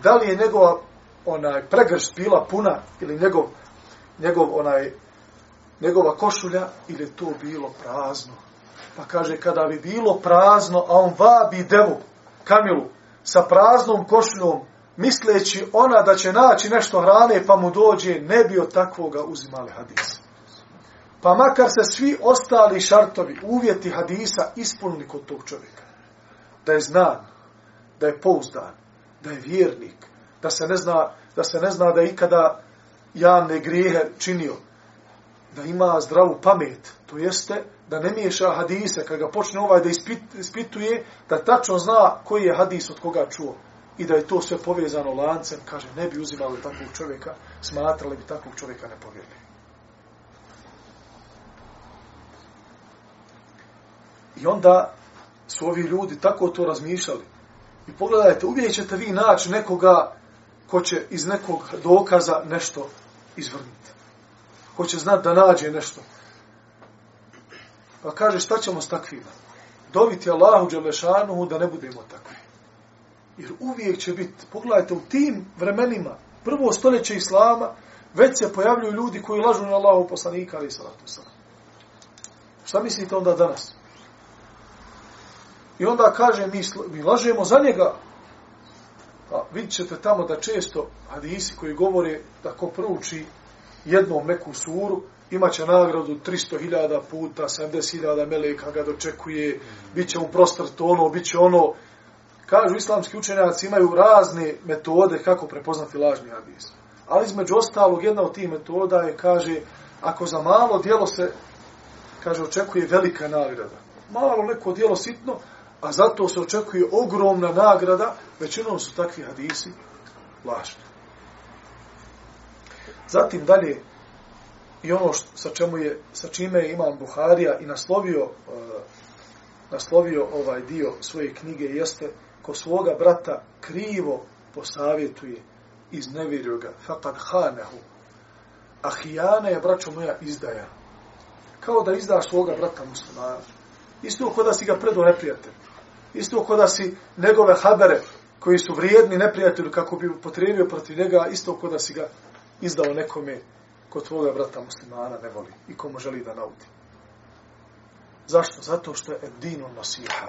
S2: da li je njegova onaj pregršt bila puna ili njegov, njegov onaj njegova košulja ili je to bilo prazno. Pa kaže, kada bi bilo prazno, a on vabi devu, Kamilu, sa praznom košljom, misleći ona da će naći nešto hrane, pa mu dođe, ne bi od takvoga uzimali hadis. Pa makar se svi ostali šartovi, uvjeti hadisa ispunili kod tog čovjeka. Da je znan, da je pouzdan, da je vjernik, da se ne zna da se ne zna da je ikada javne grijehe činio, da ima zdravu pamet, to jeste da ne miješa hadise, kada ga počne ovaj da ispit, ispituje, da tačno zna koji je hadis od koga čuo i da je to sve povezano lancem, kaže, ne bi uzimali takvog čovjeka, smatrali bi takvog čovjeka nepovjerni. I onda su ovi ljudi tako to razmišljali. I pogledajte, uvijek ćete vi naći nekoga ko će iz nekog dokaza nešto izvrniti. Ko će znat da nađe nešto. Pa kaže, šta ćemo s takvima? Doviti Allahu Đelešanuhu da ne budemo takvi. Jer uvijek će biti, pogledajte, u tim vremenima, prvo stoljeće Islama, već se pojavljuju ljudi koji lažu na Allahu poslanika, ali salatu salam. Šta mislite onda danas? I onda kaže, mi, mi lažemo za njega, Pa vidit ćete tamo da često hadisi koji govore da ko prouči jednom meku suru, imaće nagradu 300.000 puta, 70.000 meleka ga dočekuje, bit će mu prostor to ono, bit će ono. Kažu, islamski učenjaci imaju razne metode kako prepoznati lažni hadis. Ali između ostalog, jedna od tih metoda je, kaže, ako za malo dijelo se, kaže, očekuje velika nagrada. Malo neko dijelo sitno, a zato se očekuje ogromna nagrada, većinom su takvi hadisi lažni. Zatim dalje, i ono što, sa, čemu je, sa čime je imam Buharija i naslovio, e, naslovio ovaj dio svoje knjige, jeste ko svoga brata krivo posavjetuje iz ga, faqad hanehu, a hijana je, braćo moja, izdaja. Kao da izdaš svoga brata muslimana. Isto kod da si ga predo neprijatelj. Isto kod da si njegove habere, koji su vrijedni neprijatelju kako bi potrebio protiv njega, isto kod da si ga izdao nekome ko tvoga brata muslimana ne voli i komu želi da nauti. Zašto? Zato što je dinu nasiha.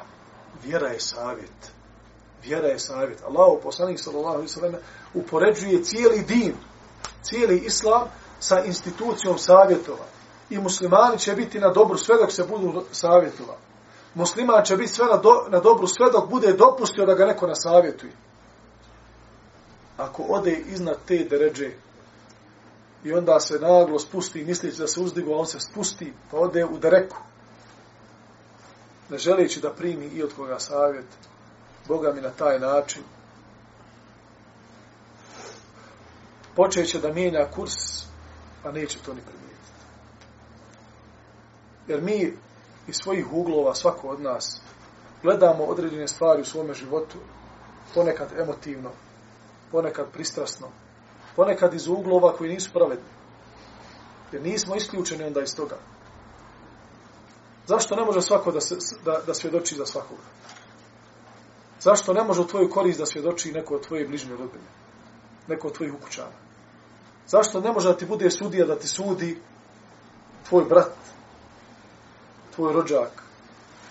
S2: Vjera je savjet. Vjera je savjet. Allah, poslanik sallallahu alaihi sallam, upoređuje cijeli din, cijeli islam sa institucijom savjetova. I muslimani će biti na dobru sve dok se budu savjetova. Musliman će biti sve na, do, na dobru sve dok bude dopustio da ga neko nasavjetuje. Ako ode iznad te deređe i onda se naglo spusti misleći da se uzdigo, on se spusti pa ode u dereku. Ne želeći da primi i od koga savjet, Boga mi na taj način, počeće da mijenja kurs, a neće to ni primijetiti. Jer mi iz svojih uglova, svako od nas, gledamo određene stvari u svome životu, ponekad emotivno, ponekad pristrasno, ponekad iz uglova koji nisu pravedni. Jer nismo isključeni onda iz toga. Zašto ne može svako da, se, da, da svjedoči za svakoga? Zašto ne može u tvoju korist da svjedoči neko od tvoje bližnje rodbine? Neko od tvojih ukućana? Zašto ne može da ti bude sudija da ti sudi tvoj brat, tvoj rođak,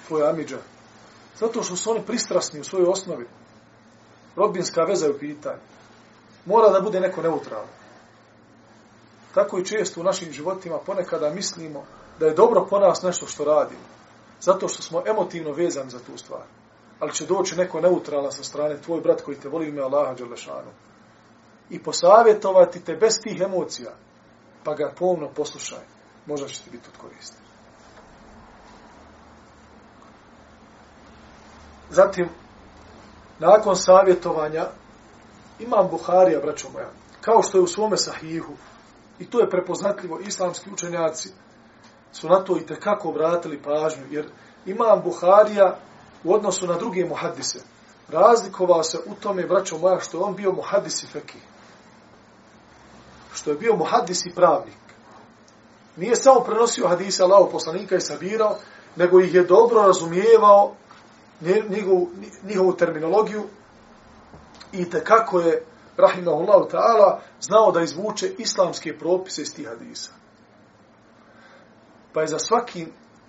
S2: tvoj amidža? Zato što su oni pristrasni u svojoj osnovi. Rodbinska veza je u pitanju. Mora da bude neko neutralno. Tako i često u našim životima ponekada mislimo da je dobro po nas nešto što radimo. Zato što smo emotivno vezani za tu stvar. Ali će doći neko neutralan sa strane, tvoj brat koji te voli ime Allaha Đalešanu. I posavjetovati te bez tih emocija. Pa ga pomno poslušaj. Možda će ti biti od koristi. Zatim, nakon savjetovanja, imam Buharija, braćo moja, kao što je u svome sahihu, i to je prepoznatljivo, islamski učenjaci su na to i tekako obratili pažnju, jer imam Buharija u odnosu na druge muhadise, razlikovao se u tome, braćo moja, što je on bio muhadis i fekih. Što je bio muhadis i pravnik. Nije samo prenosio hadise Allaho poslanika i sabirao, nego ih je dobro razumijevao njegovu, njihovu terminologiju i tekako je rahimahullahu ta'ala znao da izvuče islamske propise iz tih hadisa. Pa je za svaki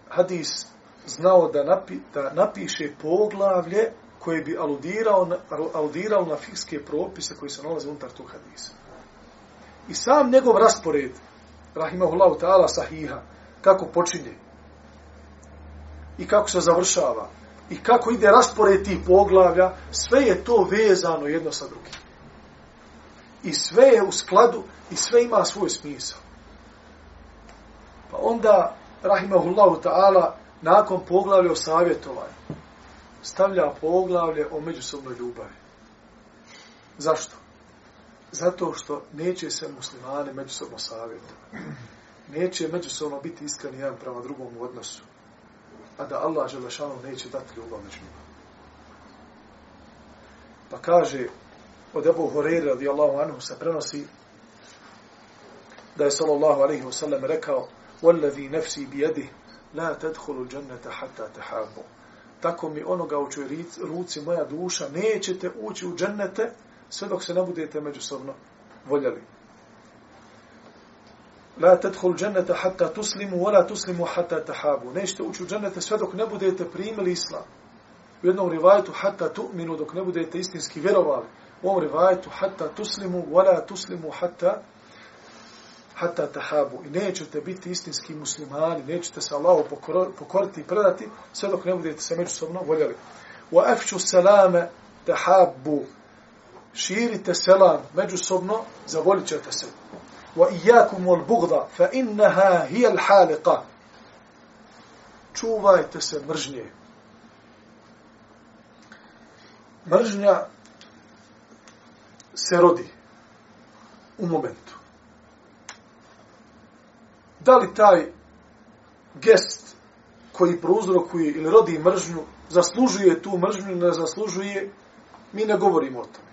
S2: hadis znao da, napi, da napiše poglavlje koje bi aludirao na, aludirao na fikske propise koji se nalaze unutar tog hadisa. I sam njegov raspored, rahimahullahu ta'ala sahiha, kako počinje i kako se završava, i kako ide raspored tih poglavlja, sve je to vezano jedno sa drugim. I sve je u skladu i sve ima svoj smisao. Pa onda, rahimahullahu ta'ala, nakon poglavlja o savjetovanju, stavlja poglavlje o međusobnoj ljubavi. Zašto? Zato što neće se muslimani međusobno savjetovati. Neće međusobno biti iskreni jedan prema drugom u odnosu a da Allah Želešanu neće dati ljubav među njima. Pa kaže, od Ebu Horeira radijallahu anhu se prenosi da je sallallahu alaihi wa sallam rekao وَالَّذِي نَفْسِي بِيَدِهِ لَا تَدْخُلُ الْجَنَّةَ حَتَّى تَحَابُ Tako mi onoga u čoj ruci moja duša nećete ući u džennete sve dok se ne budete međusobno voljeli. La tadkhul jannata hatta tuslimu wa la tuslimu hatta tahabu. Nećete ući u džennete sve dok ne budete primili islam. U jednom rivajetu hatta tu'minu dok ne budete istinski vjerovali. U ovom rivajetu hatta tuslimu wa la tuslimu hatta hatta tahabu. I nećete biti istinski muslimani, nećete se Allahu pokoriti i predati sve dok ne budete se međusobno voljeli. Wa afshu salama tahabu. Širite selam međusobno, zavolit ćete se. وإياكم والبغضة فإنها هي الحالقة čuvajte se mržnje. Mržnja se rodi u momentu. Da li taj gest koji prouzrokuje ili rodi mržnju, zaslužuje tu mržnju, ne zaslužuje, mi ne govorimo o tome.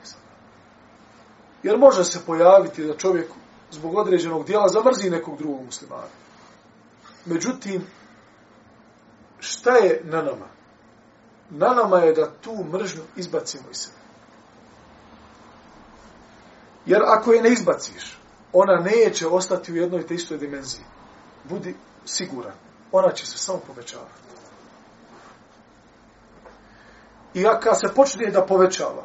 S2: Jer može se pojaviti da čovjek zbog određenog dijela zamrzi nekog drugog muslimana. Međutim, šta je na nama? Na nama je da tu mržnju izbacimo iz sebe. Jer ako je ne izbaciš, ona neće ostati u jednoj te istoj dimenziji. Budi siguran. ona će se samo povećavati. I kad se počne da povećava,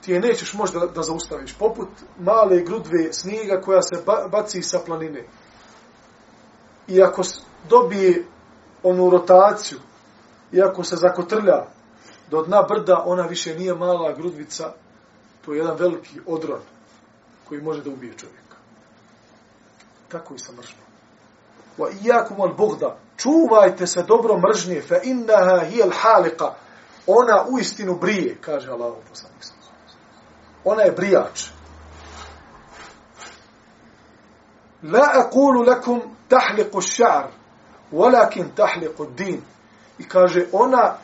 S2: ti je nećeš možda da, zaustaviš. Poput male grudve snijega koja se ba, baci sa planine. I ako dobije onu rotaciju, i ako se zakotrlja do dna brda, ona više nije mala grudvica, to je jedan veliki odron koji može da ubije čovjeka. Tako i sa mržnjom. Wa iyakum al bughda čuvajte se dobro mržnje fa innaha hiya al haliqa ona u istinu brije kaže Allahu poslanik sallallahu alejhi ve sellem ona je brijač. La aqulu lakum tahliqu ash-sha'r walakin tahliqu ad-din. I kaže ona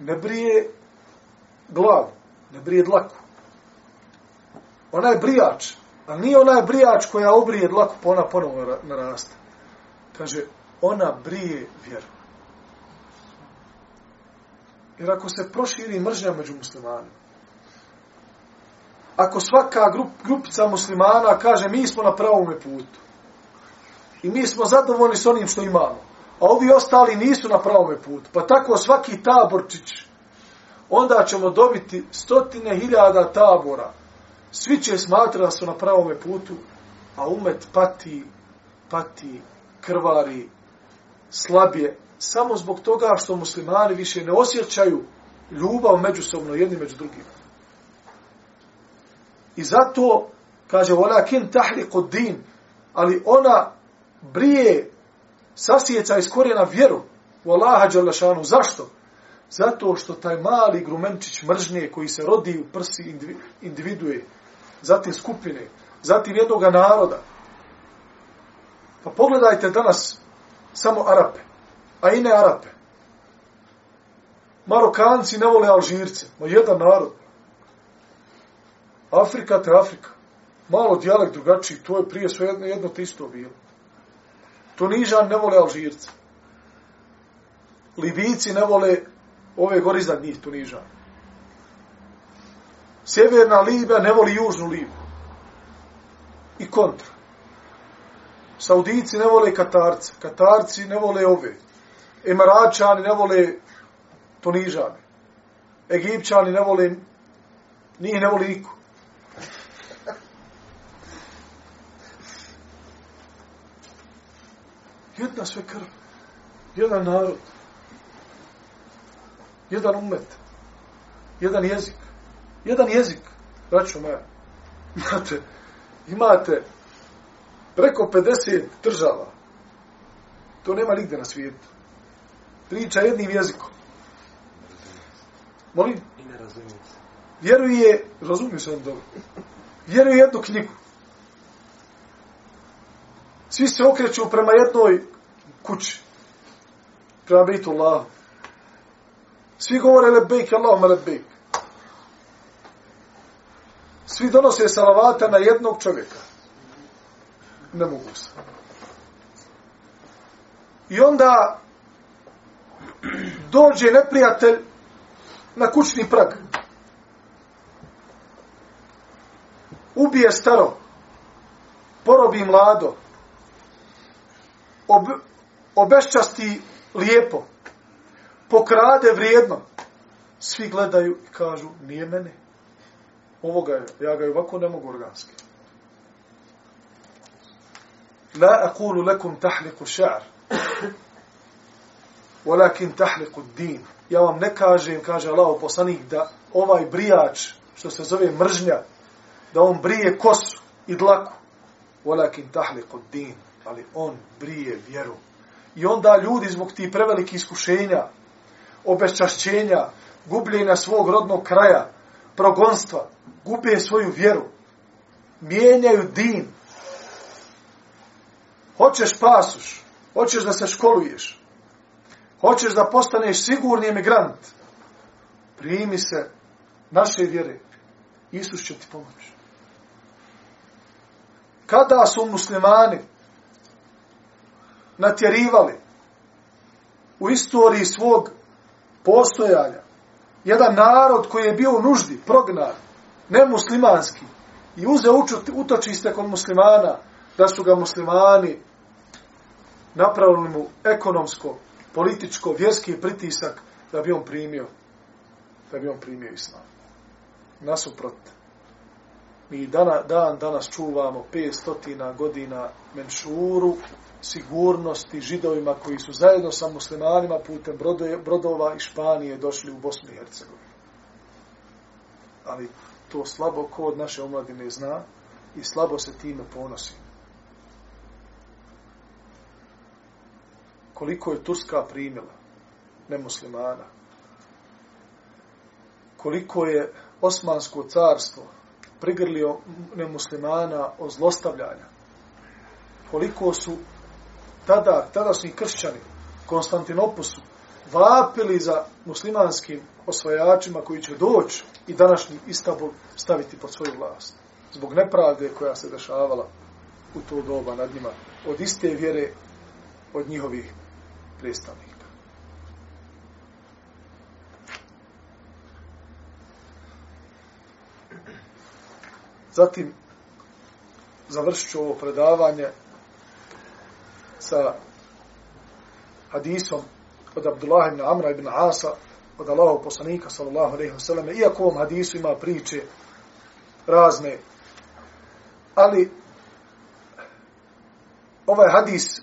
S2: ne brije glavu ne brije dlaku. Ona je brijač ali nije ona je brijač koja obrije dlaku pa ona ponovo naraste. Kaže ona brije vjeru. Jer ako se proširi mržnja među muslimanima ako svaka grup, grupica muslimana kaže mi smo na pravom putu. I mi smo zadovoljni s onim što imamo. A ovi ostali nisu na pravom putu. Pa tako svaki taborčić onda ćemo dobiti stotine hiljada tabora. Svi će smatrati da su na pravom putu a umet pati pati krvari slabije. Samo zbog toga što muslimani više ne osjećaju ljubav međusobno jedni među drugima. I zato kaže volakin tahliqu din, ali ona brije sasjeca iz korijena vjeru u Allaha Đalešanu. Zašto? Zato što taj mali grumenčić mržnje koji se rodi u prsi indivi- individue, zatim skupine, zatim jednoga naroda. Pa pogledajte danas samo Arape, a i ne Arape. Marokanci ne vole Alžirce, ma jedan narod. Afrika te Afrika. Malo dijalekt drugačiji, to je prije sve jedno, jedno te isto bilo. Tunižan ne vole Alžirce. Libijci ne vole ove gori iznad njih Tunižan. Sjeverna Libija ne voli južnu Libiju. I kontra. Saudijci ne vole Katarce. Katarci ne vole ove. Emiračani ne vole Tunižane. Egipćani ne vole njih ne voli niko. Jedna sve krv. Jedan narod. Jedan umet. Jedan jezik. Jedan jezik. Braćo moja. Imate, imate preko 50 država. To nema nigde na svijetu. Priča jednim jezikom. Molim?
S3: I ne razumije se.
S2: Vjeruje, razumiju se on dobro, vjeruje jednu knjigu. Svi se okreću prema jednoj kući. Prema bitu Allahu. Svi govore lebejk, Allahuma lebejk. Svi donose salavata na jednog čovjeka. Ne mogu se. I onda dođe neprijatelj na kućni prag. Ubije staro, porobi mlado, ob, obeščasti lijepo, pokrade vrijedno. Svi gledaju i kažu, nije mene. Ovoga je, ja ga je ovako ne mogu organski. La akulu lekum tahliku šar, walakin tahliku din. Ja vam ne kažem, kaže Allah poslanik, da ovaj brijač, što se zove mržnja, da on brije kosu i dlaku, walakin tahliku din, ali on brije vjeru. I onda ljudi zbog tih prevelikih iskušenja, obeščašćenja, gubljenja svog rodnog kraja, progonstva, gube svoju vjeru, mijenjaju din. Hoćeš pasuš, hoćeš da se školuješ, hoćeš da postaneš sigurni emigrant, primi se naše vjere. Isus će ti pomoći. Kada su muslimani natjerivali u istoriji svog postojanja jedan narod koji je bio u nuždi, prognan, nemuslimanski, i uze utočiste kod muslimana, da su ga muslimani napravili mu ekonomsko, političko, vjerski pritisak da bi on primio da bi on primio islam. Nasuprot, mi dana, dan danas čuvamo 500 godina menšuru, sigurnosti židovima koji su zajedno sa muslimanima putem brodova i Španije došli u Bosnu i Hercegovinu. Ali to slabo ko od naše omladine zna i slabo se time ponosi. Koliko je Turska primila nemuslimana, koliko je Osmansko carstvo prigrlio nemuslimana o zlostavljanja, koliko su tada, tadašnji kršćani Konstantinopusu vapili za muslimanskim osvajačima koji će doći i današnji Istanbul staviti pod svoju vlast. Zbog nepravde koja se dešavala u to doba nad njima. Od iste vjere od njihovih predstavnika. Zatim, završit ću ovo predavanje sa hadisom od Abdullah ibn Amra ibn Asa, od Allahov poslanika, sallallahu alejhi ve selleme iako ovom hadisu ima priče razne, ali ovaj hadis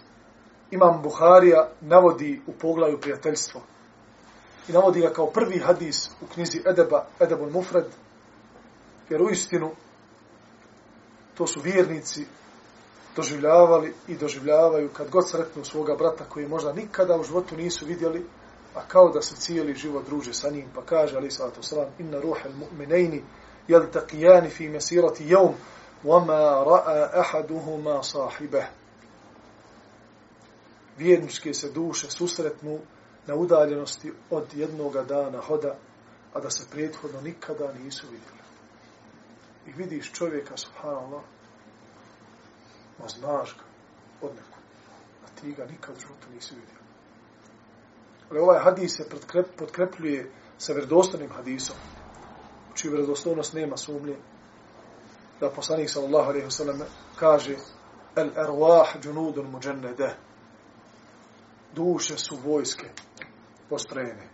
S2: imam Buharija navodi u poglavlju prijateljstvo. I navodi ga kao prvi hadis u knjizi Edeba, Edebul Mufred, jer u istinu to su vjernici doživljavali i doživljavaju kad god sretnu svoga brata koji možda nikada u životu nisu vidjeli, a kao da se cijeli život druže sa njim, pa kaže, ali sallatu sallam, inna ruha mu'minejni, jel taqijani fi mesirati jevm, wama ra'a ahaduhuma sahibah Vjerničke se duše susretnu na udaljenosti od jednoga dana hoda, a da se prethodno nikada nisu vidjeli. I vidiš čovjeka, subhanallah, ma znaš ga od nekog, a ti ga nikad u životu nisi vidio. Ali ovaj hadis se podkrepljuje sa vredostanim hadisom, u čiju vredostojnost nema sumnje, da poslanik sallallahu alaihi wa kaže el erwah džunudun muđennede duše su vojske postrojene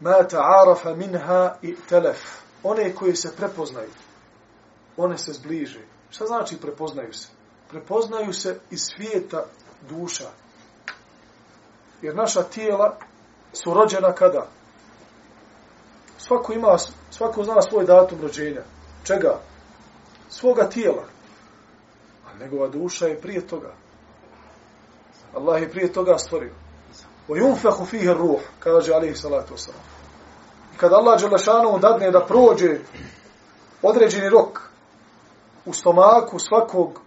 S2: ma ta'arafa minha i telef one koje se prepoznaju one se zbliže. Šta znači prepoznaju se? Prepoznaju se iz svijeta duša. Jer naša tijela su rođena kada? Svako ima, svako zna svoj datum rođenja. Čega? Svoga tijela. A njegova duša je prije toga. Allah je prije toga stvorio. O yunfehu fihe ruh, kaže alihi salatu wasalam. I kad Allah Đelešanu dadne da prođe određeni rok, u stomaku svakog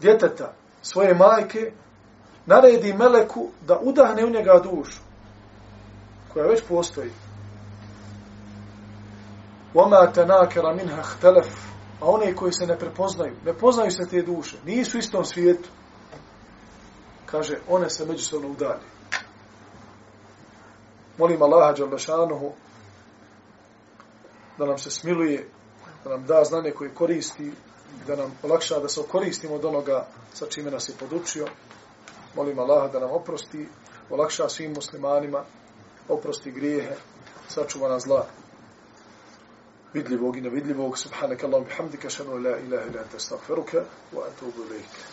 S2: djeteta svoje majke, naredi meleku da udahne u njega dušu, koja već postoji. وَمَا تَنَاكَرَ مِنْهَا اخْتَلَفْ A one koji se ne prepoznaju, ne poznaju se te duše, nisu u istom svijetu. Kaže, one se međusobno udalje. Molim Allaha Đalbašanuhu da nam se smiluje da nam da znanje koje koristi, da nam olakša da se koristimo od onoga sa čime nas je podučio. Molim Allaha da nam oprosti, olakša svim muslimanima, oprosti grijehe, sačuva nas zla vidljivog i nevidljivog. Subhanak Allahum bihamdika, šanu la ilaha ila anta astaghfiruka, wa atubu ilaik.